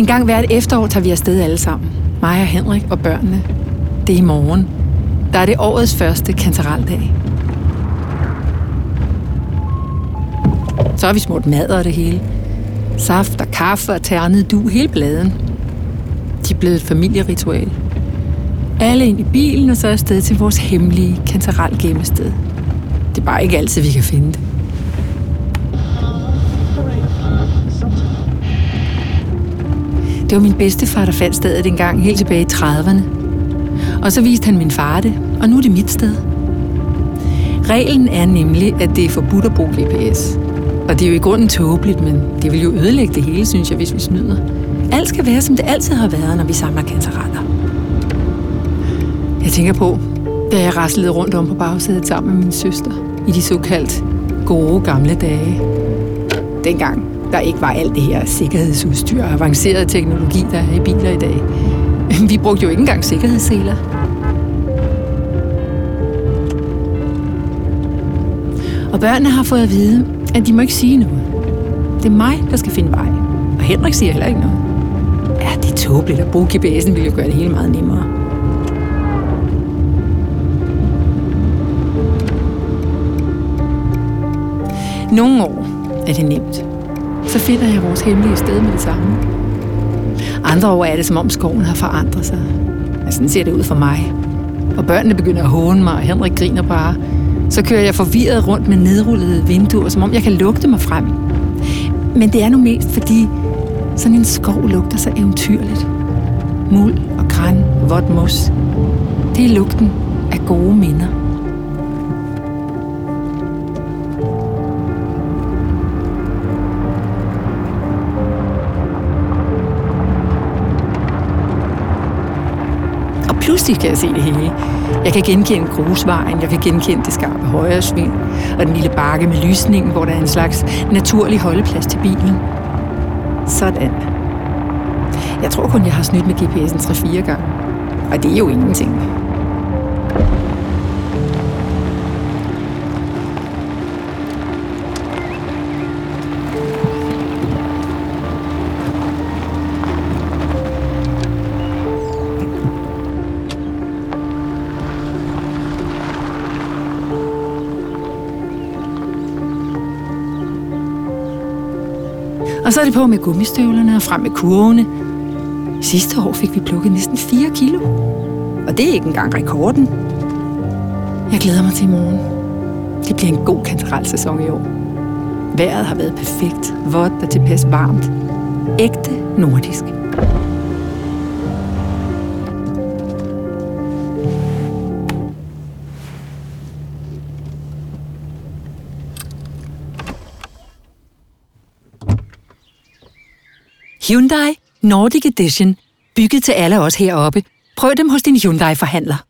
En gang hvert efterår tager vi afsted alle sammen. Mig og Henrik og børnene. Det er i morgen. Der er det årets første kantaraldag. Så har vi smurt mad og det hele. Saft og kaffe og ternet du hele bladen. De er blevet et familieritual. Alle ind i bilen og så afsted til vores hemmelige kantaral gemmested. Det er bare ikke altid, vi kan finde det. Det var min bedstefar, der fandt stedet engang helt tilbage i 30'erne. Og så viste han min far det, og nu er det mit sted. Reglen er nemlig, at det er forbudt at bruge GPS. Og det er jo i grunden tåbeligt, men det vil jo ødelægge det hele, synes jeg, hvis vi snyder. Alt skal være, som det altid har været, når vi samler kantareller. Jeg tænker på, da jeg raslede rundt om på bagsædet sammen med min søster i de såkaldt gode gamle dage. Dengang der ikke var alt det her sikkerhedsudstyr og avanceret teknologi, der er i biler i dag. Vi brugte jo ikke engang sikkerhedsseler. Og børnene har fået at vide, at de må ikke sige noget. Det er mig, der skal finde vej. Og Henrik siger heller ikke noget. Ja, det er tåbeligt at bruge GPS'en, vil jo gøre det hele meget nemmere. Nogle år er det nemt. Så finder jeg vores hemmelige sted med det samme. Andre år er det, som om skoven har forandret sig. Men sådan ser det ud for mig. Og børnene begynder at håne mig, og Henrik griner bare. Så kører jeg forvirret rundt med nedrullede vinduer, som om jeg kan lugte mig frem. Men det er nu mest, fordi sådan en skov lugter så eventyrligt. Muld og græn, vådt mos. Det er lugten af gode minder. Pludselig kan jeg se det hele. Jeg kan genkende grusvejen, jeg kan genkende det skarpe højre sving, og den lille bakke med lysningen, hvor der er en slags naturlig holdeplads til bilen. Sådan. Jeg tror kun, jeg har snydt med GPS'en 3-4 gange. Og det er jo ingenting. Og så er det på med gummistøvlerne og frem med kurvene. Sidste år fik vi plukket næsten 4 kilo. Og det er ikke engang rekorden. Jeg glæder mig til i morgen. Det bliver en god kantarelsæson i år. Vejret har været perfekt, vådt og tilpas varmt. Ægte nordisk. Hyundai Nordic Edition. Bygget til alle os heroppe. Prøv dem hos din Hyundai-forhandler.